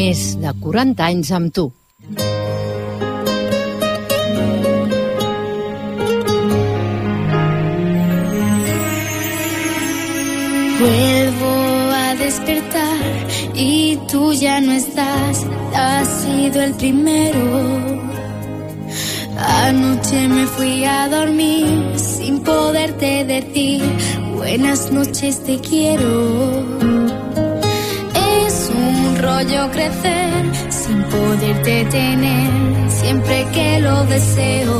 Més de 40 anys amb. Vuelvo a despertar y tú ya no estás, has sido el primero. Anoche me fui a dormir sin poderte decir buenas noches te quiero rollo crecer sin poderte tener siempre que lo deseo.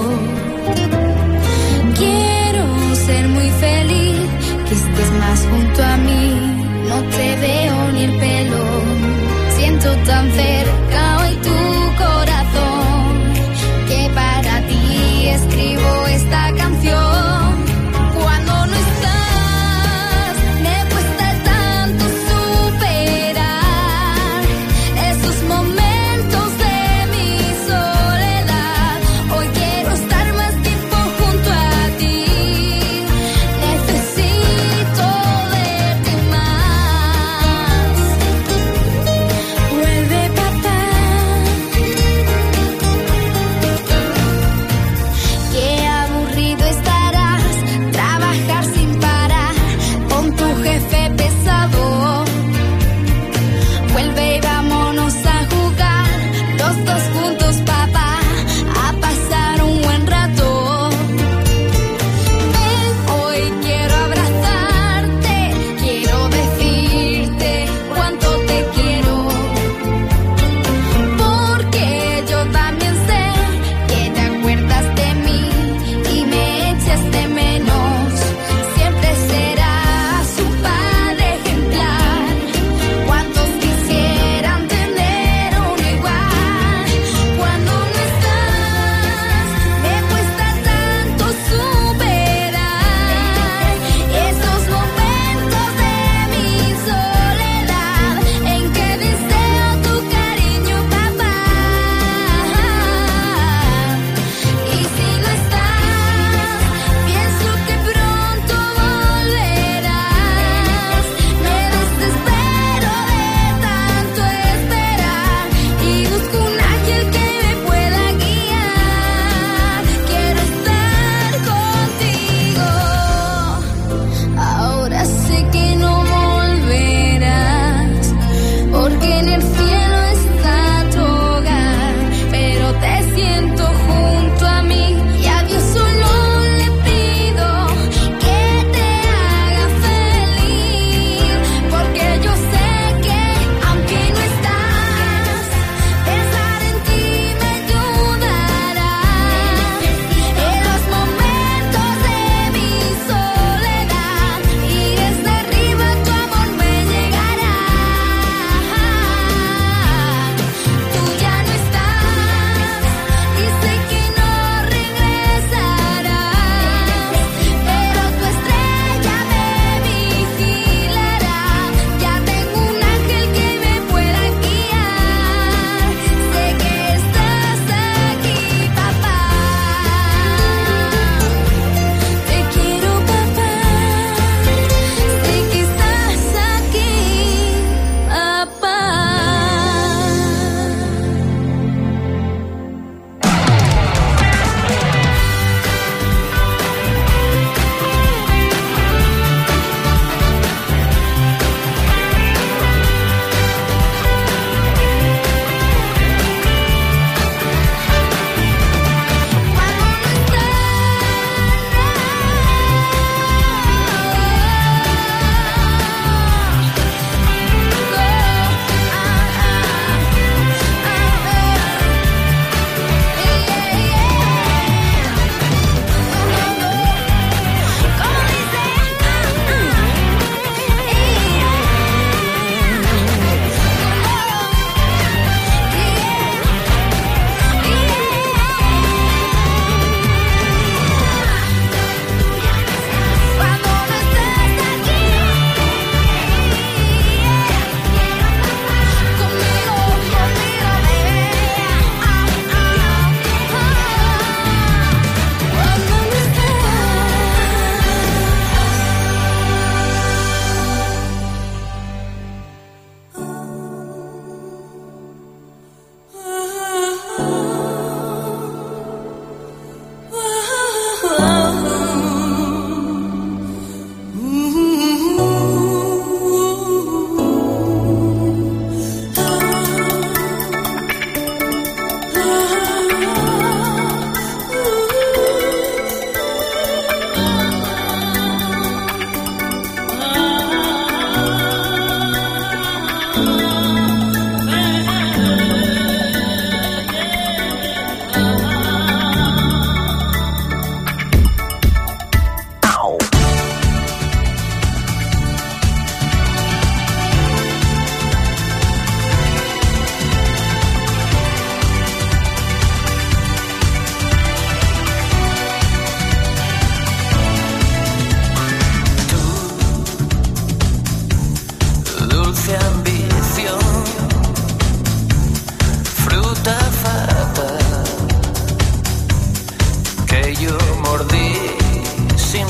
Quiero ser muy feliz, que estés más junto a mí, no te veo ni el pelo, siento tan cerca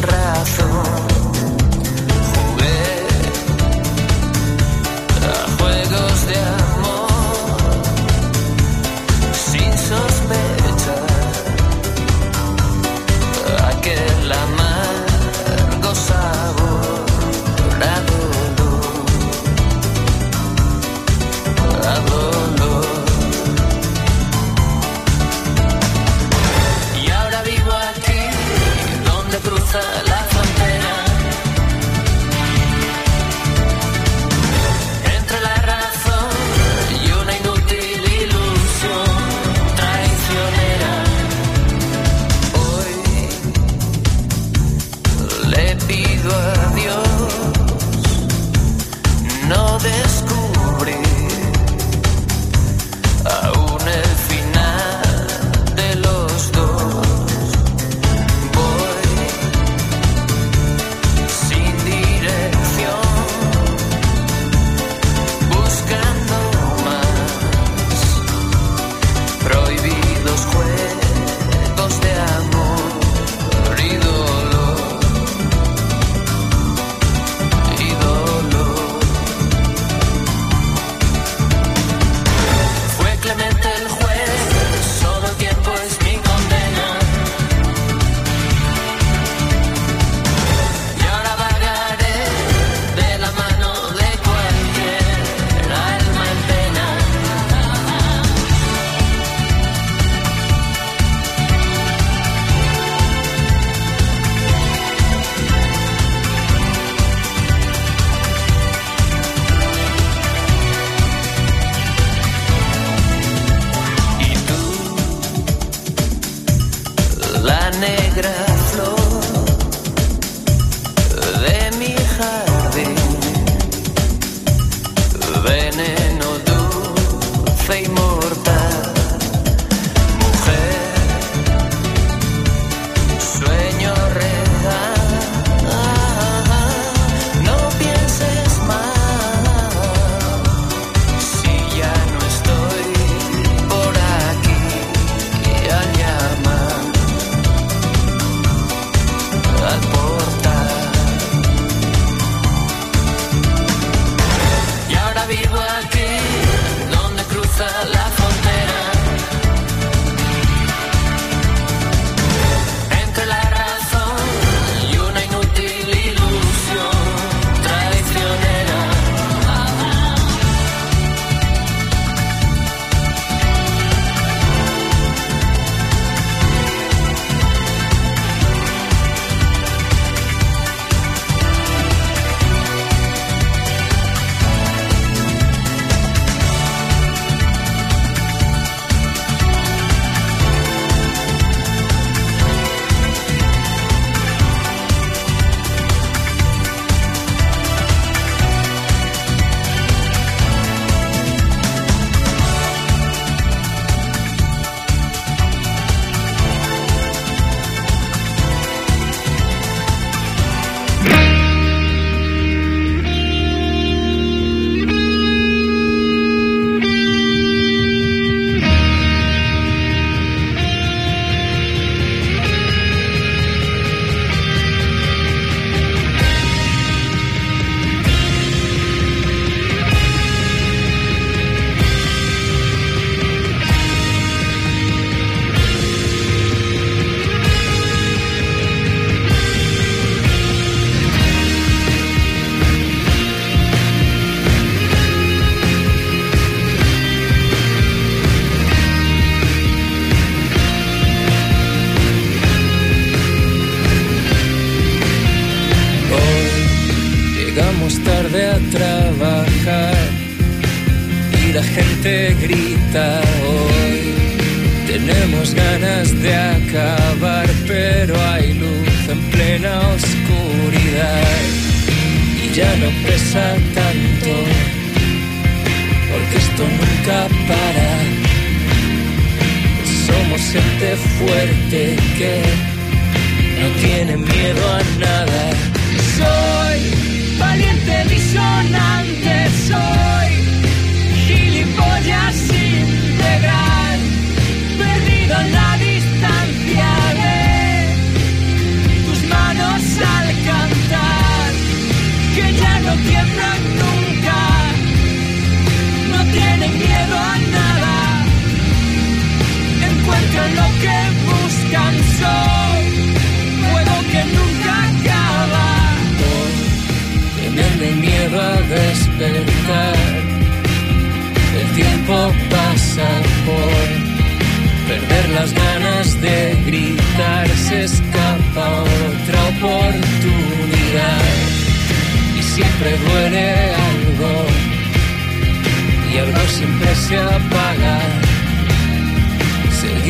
perdido en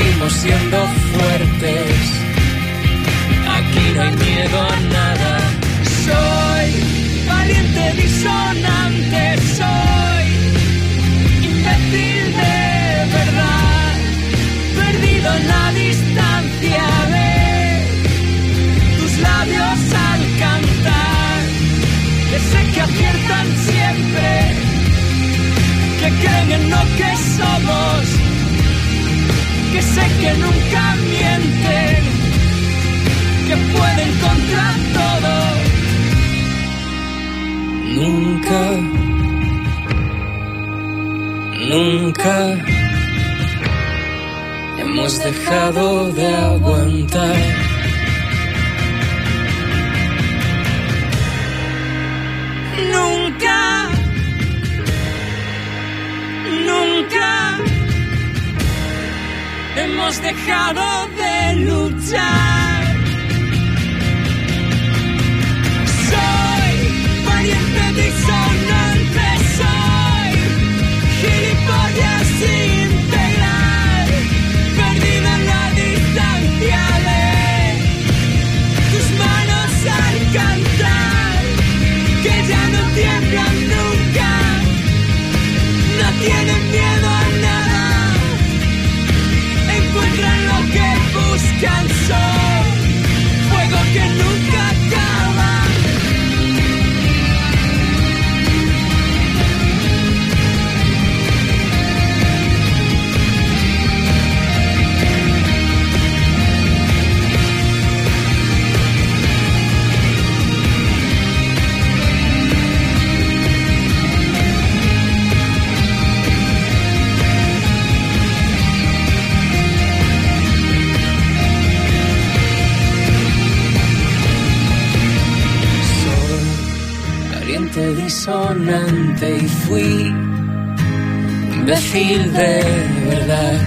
Seguimos siendo fuertes, aquí no hay miedo a nada. Soy valiente disonante, soy. Imbécil de verdad, perdido en la distancia de tus labios al cantar, que sé que aciertan siempre, que creen en lo que somos, que sé que nunca mienten, que pueden contra todo. Nunca, nunca hemos dejado de aguantar. Hemos dejado de luchar. Disonante y fui imbécil de verdad,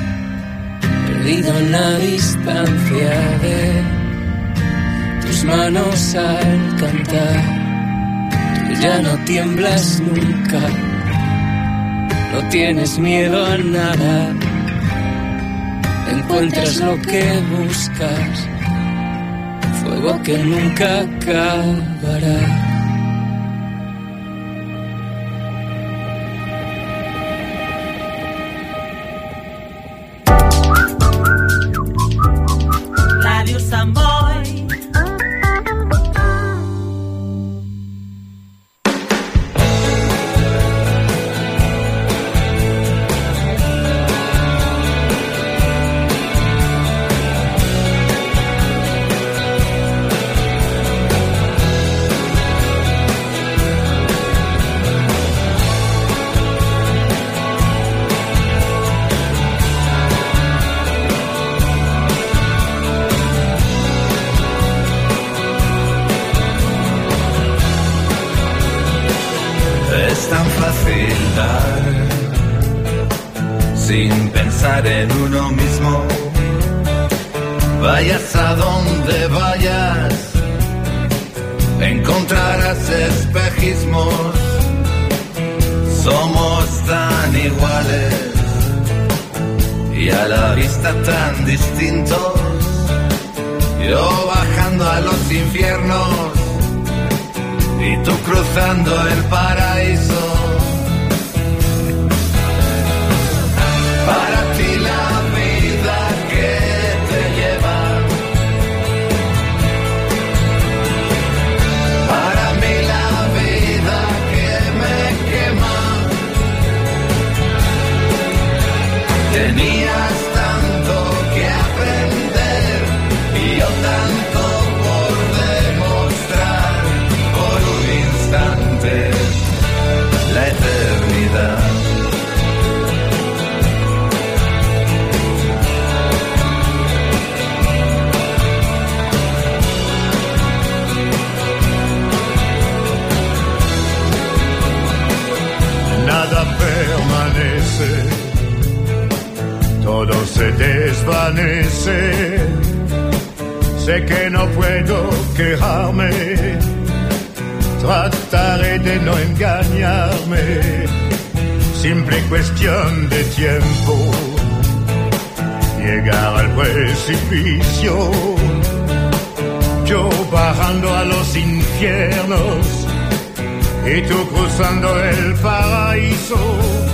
perdido en la distancia de tus manos al cantar. Ya no tiemblas nunca, no tienes miedo a nada, encuentras lo que buscas fuego que nunca acabará. Yo bajando a los infiernos y tú cruzando el paraíso. Para se desvanece. Sé que no puedo quejarme, trataré de no engañarme, simple cuestión de tiempo. Llegar al precipicio, yo bajando a los infiernos. Y tú cruzando el paraíso.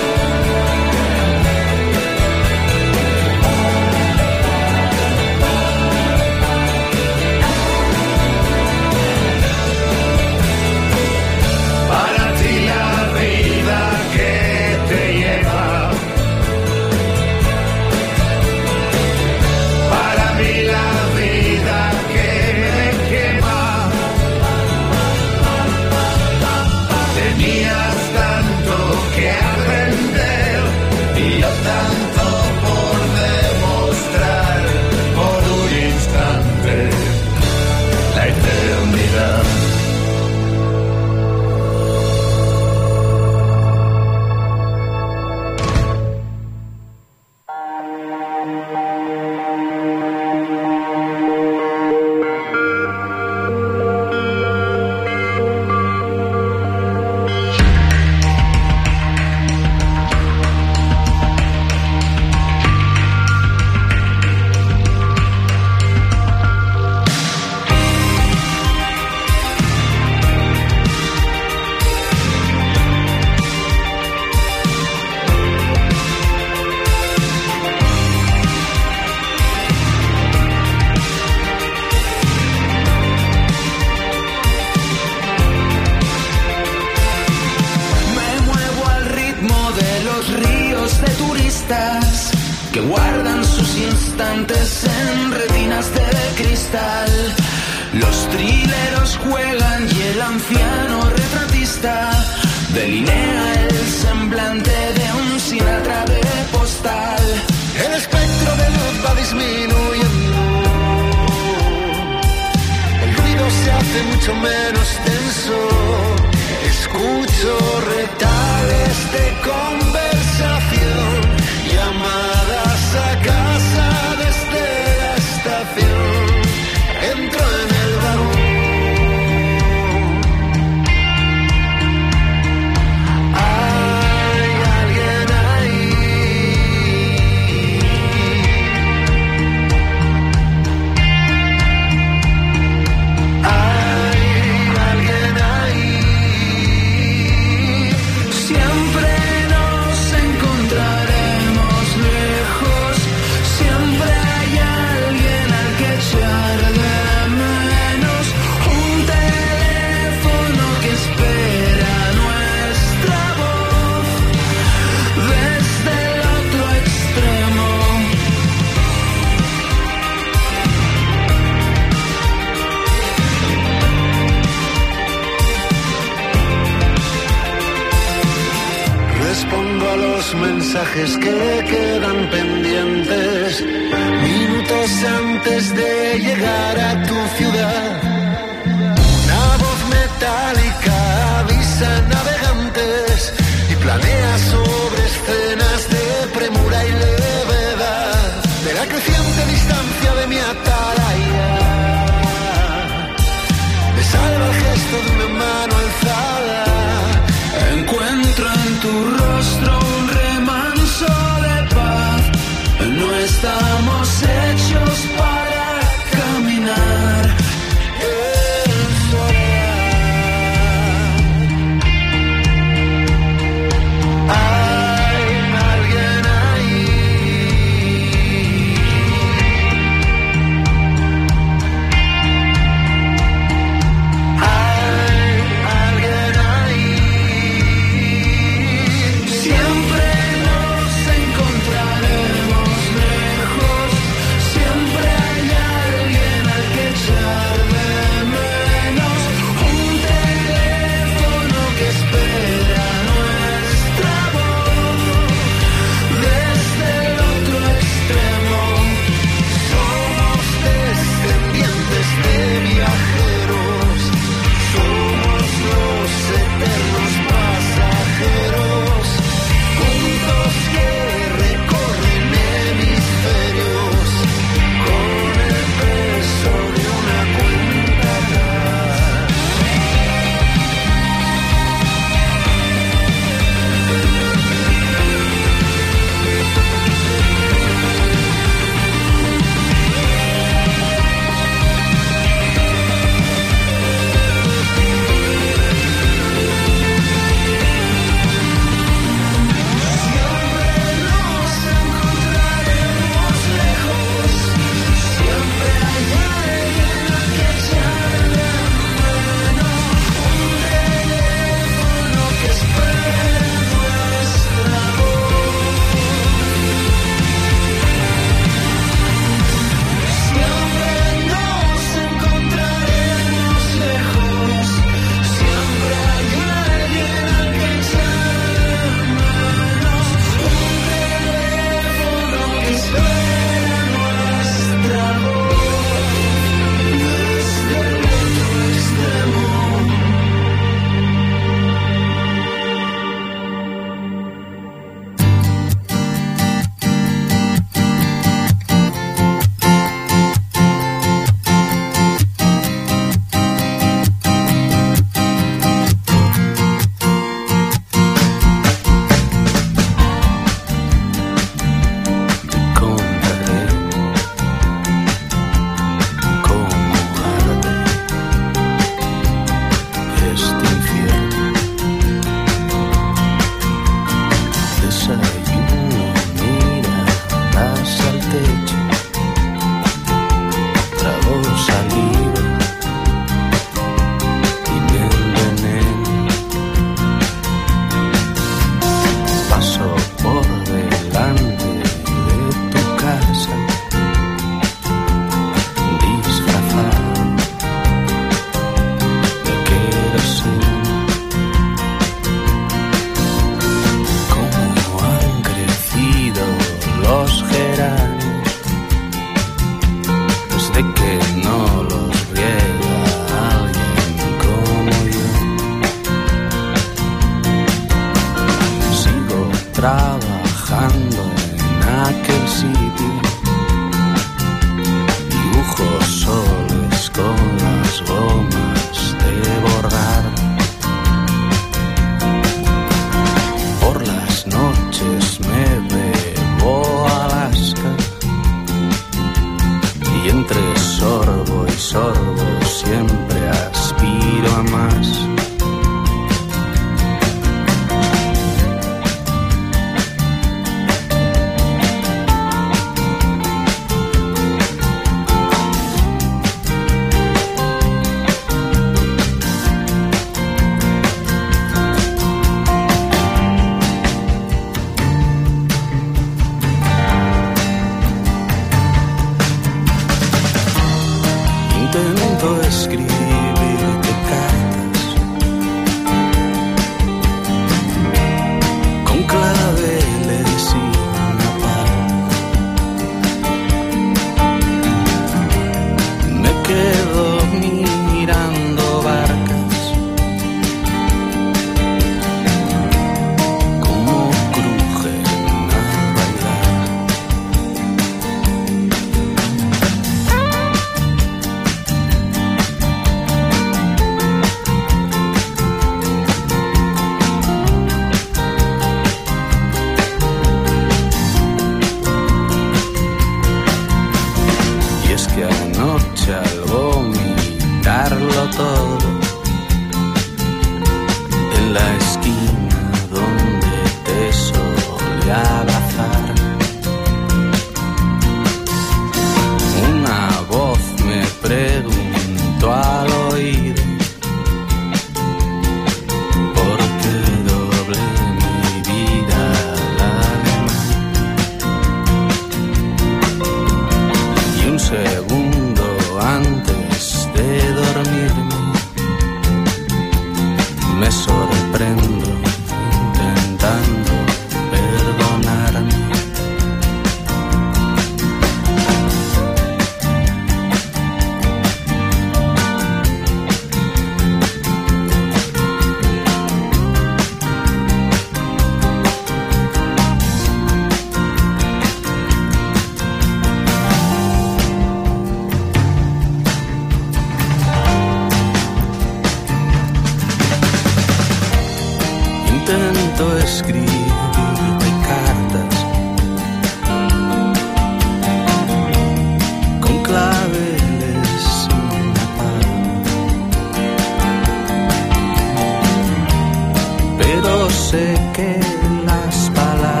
sé que las palabras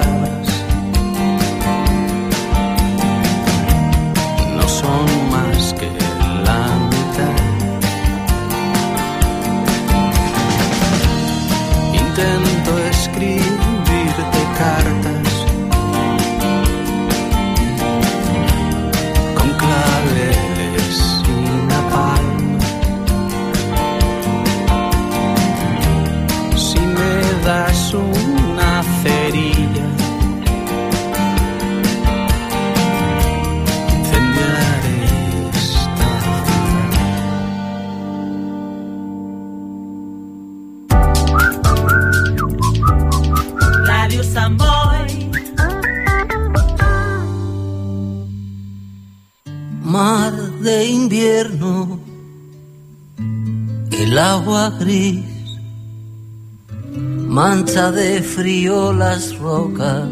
de frío las rocas.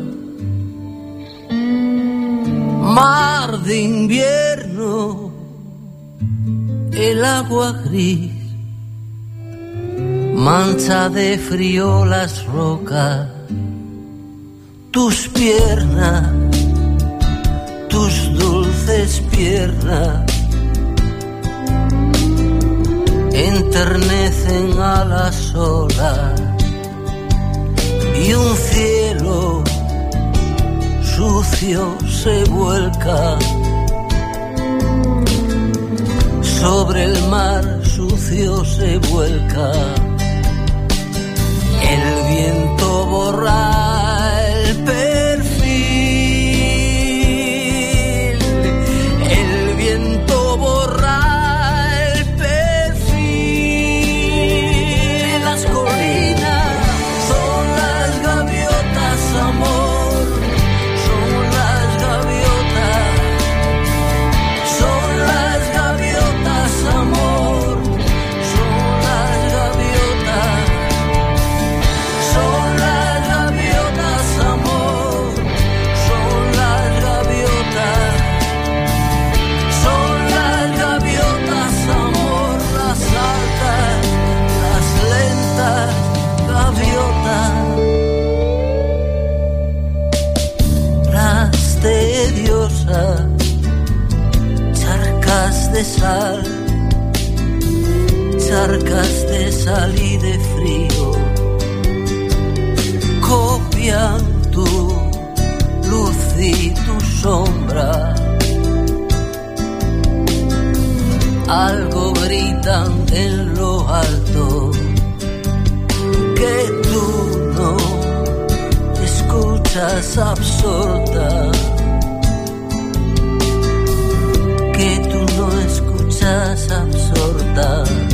Mar de invierno, el agua gris, mancha de frío las rocas. Tus piernas, tus dulces piernas enternecen a las olas y un cielo sucio se vuelca sobre el mar sucio se vuelca. El viento sal charcas de sal y de frío copian tu luz y tu sombra. Algo gritan en lo alto que tú no escuchas absorta escuchas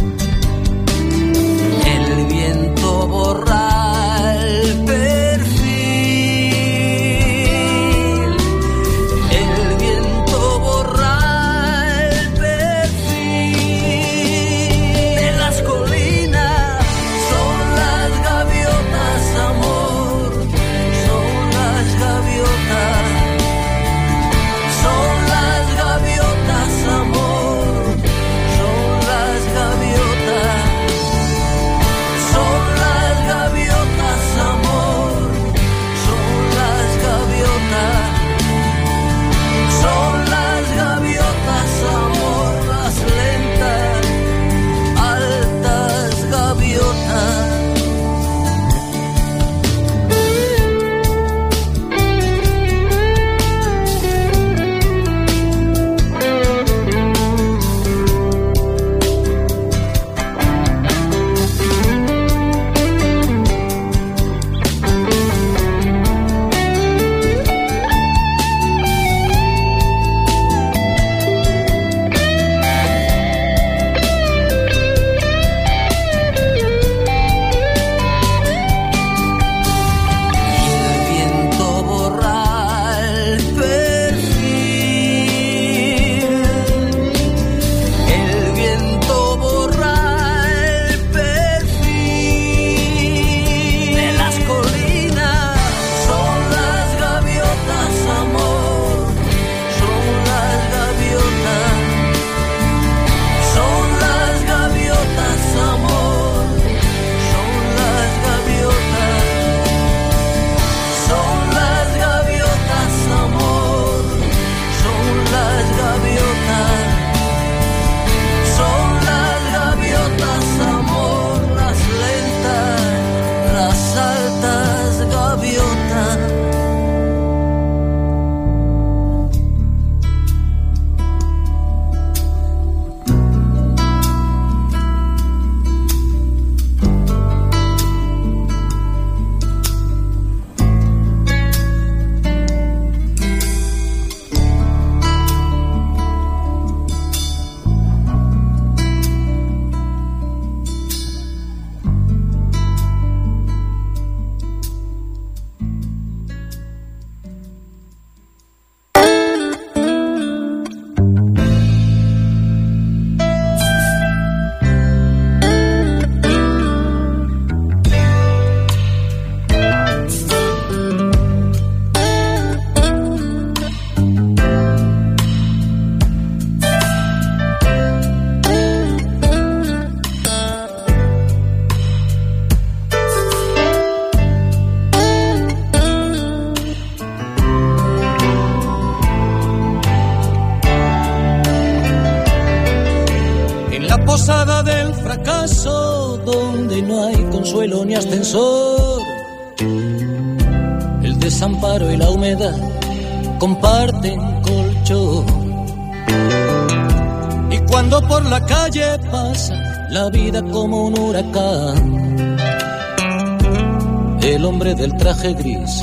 gris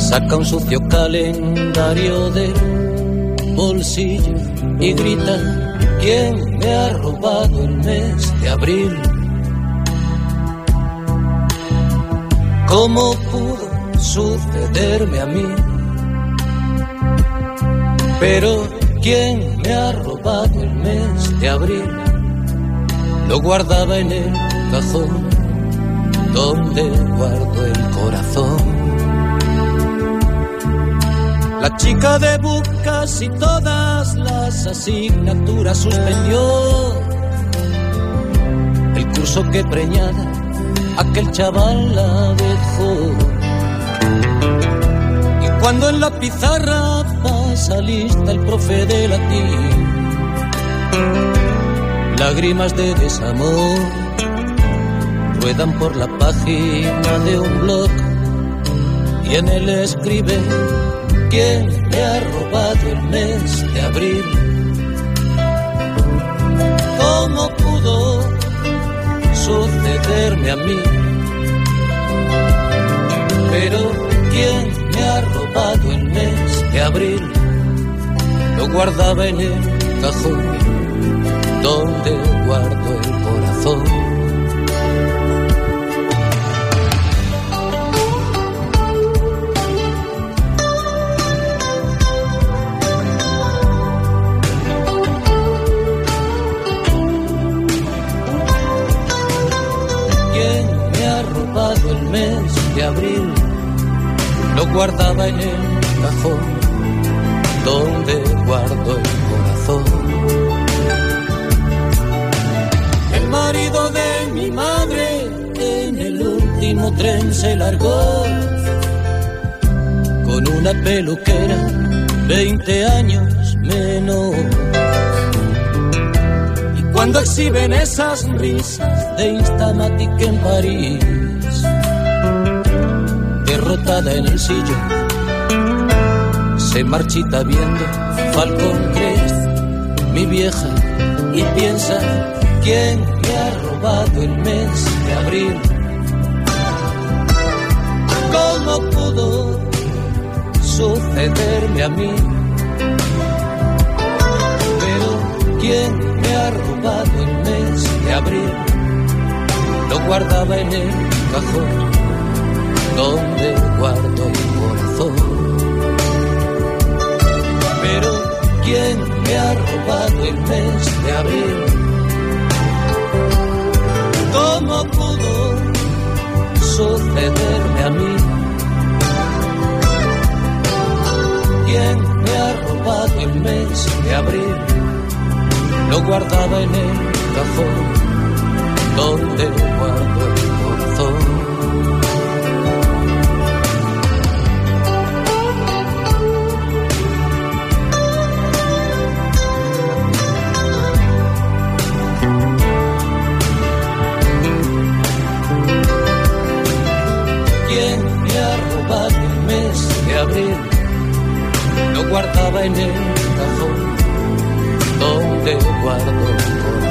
saca un sucio calendario del bolsillo y grita, ¿quién me ha robado el mes de abril? ¿Cómo pudo sucederme a mí? Pero ¿quién me ha robado el mes de abril? Lo guardaba en el cajón donde guardo el corazón. La chica de casi todas las asignaturas suspendió. El curso que preñada aquel chaval la dejó. Y cuando en la pizarra pasa lista el profe de latín, lágrimas de desamor ruedan por la página de un blog y en él escribe quién me ha robado el mes de abril. ¿Cómo pudo sucederme a mí? Pero ¿quién me ha robado el mes de abril? Lo guardaba en el cajón donde guardo el corazón. Abril lo guardaba en el cajón donde guardo el corazón. El marido de mi madre en el último tren se largó con una peluquera 20 años menos. Y cuando exhiben esas risas de Instamatic en París, derrotada en el sillón. Se marchita viendo Falcon Crest, mi vieja, y piensa quién me ha robado el mes de abril. ¿Cómo pudo sucederme a mí? Pero quién me ha robado el mes de abril? Lo guardaba en el cajón donde guardo el corazón. Pero ¿quién me ha robado el mes de abril? ¿Cómo pudo sucederme a mí? ¿Quién me ha robado el mes de abril? Lo guardaba en el cajón donde guardo guardaba en el cajón donde guardo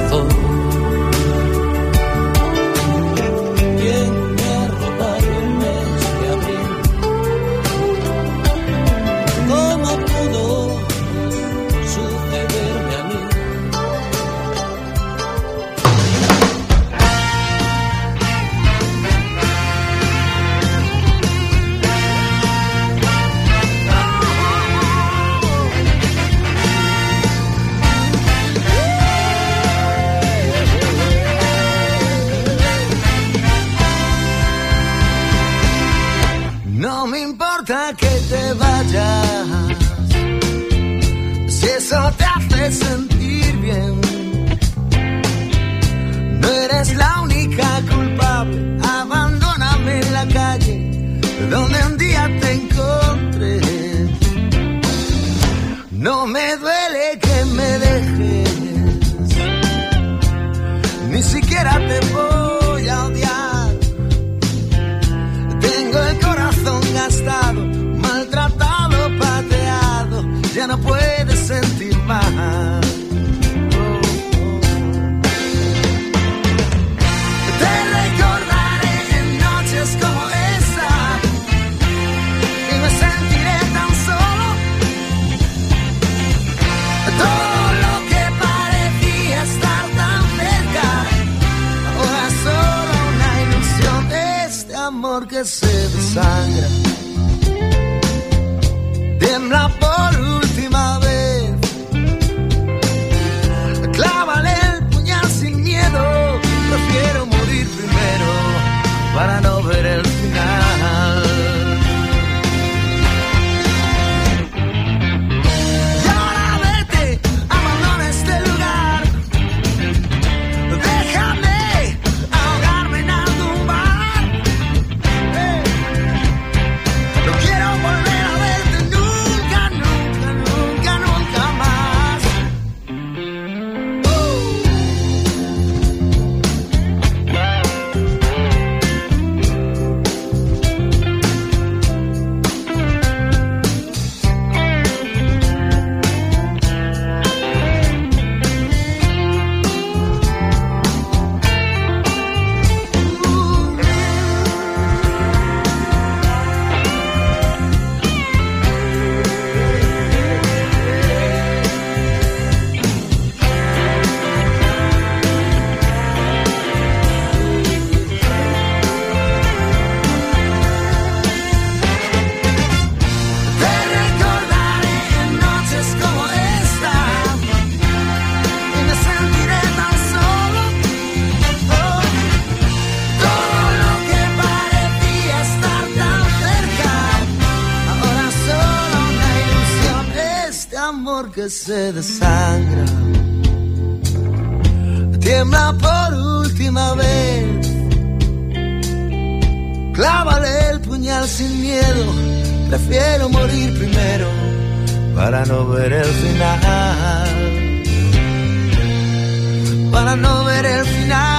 se desangra. Tiembla por última vez. Clávale el puñal sin miedo. Prefiero morir primero para no ver el final. Para no ver el final.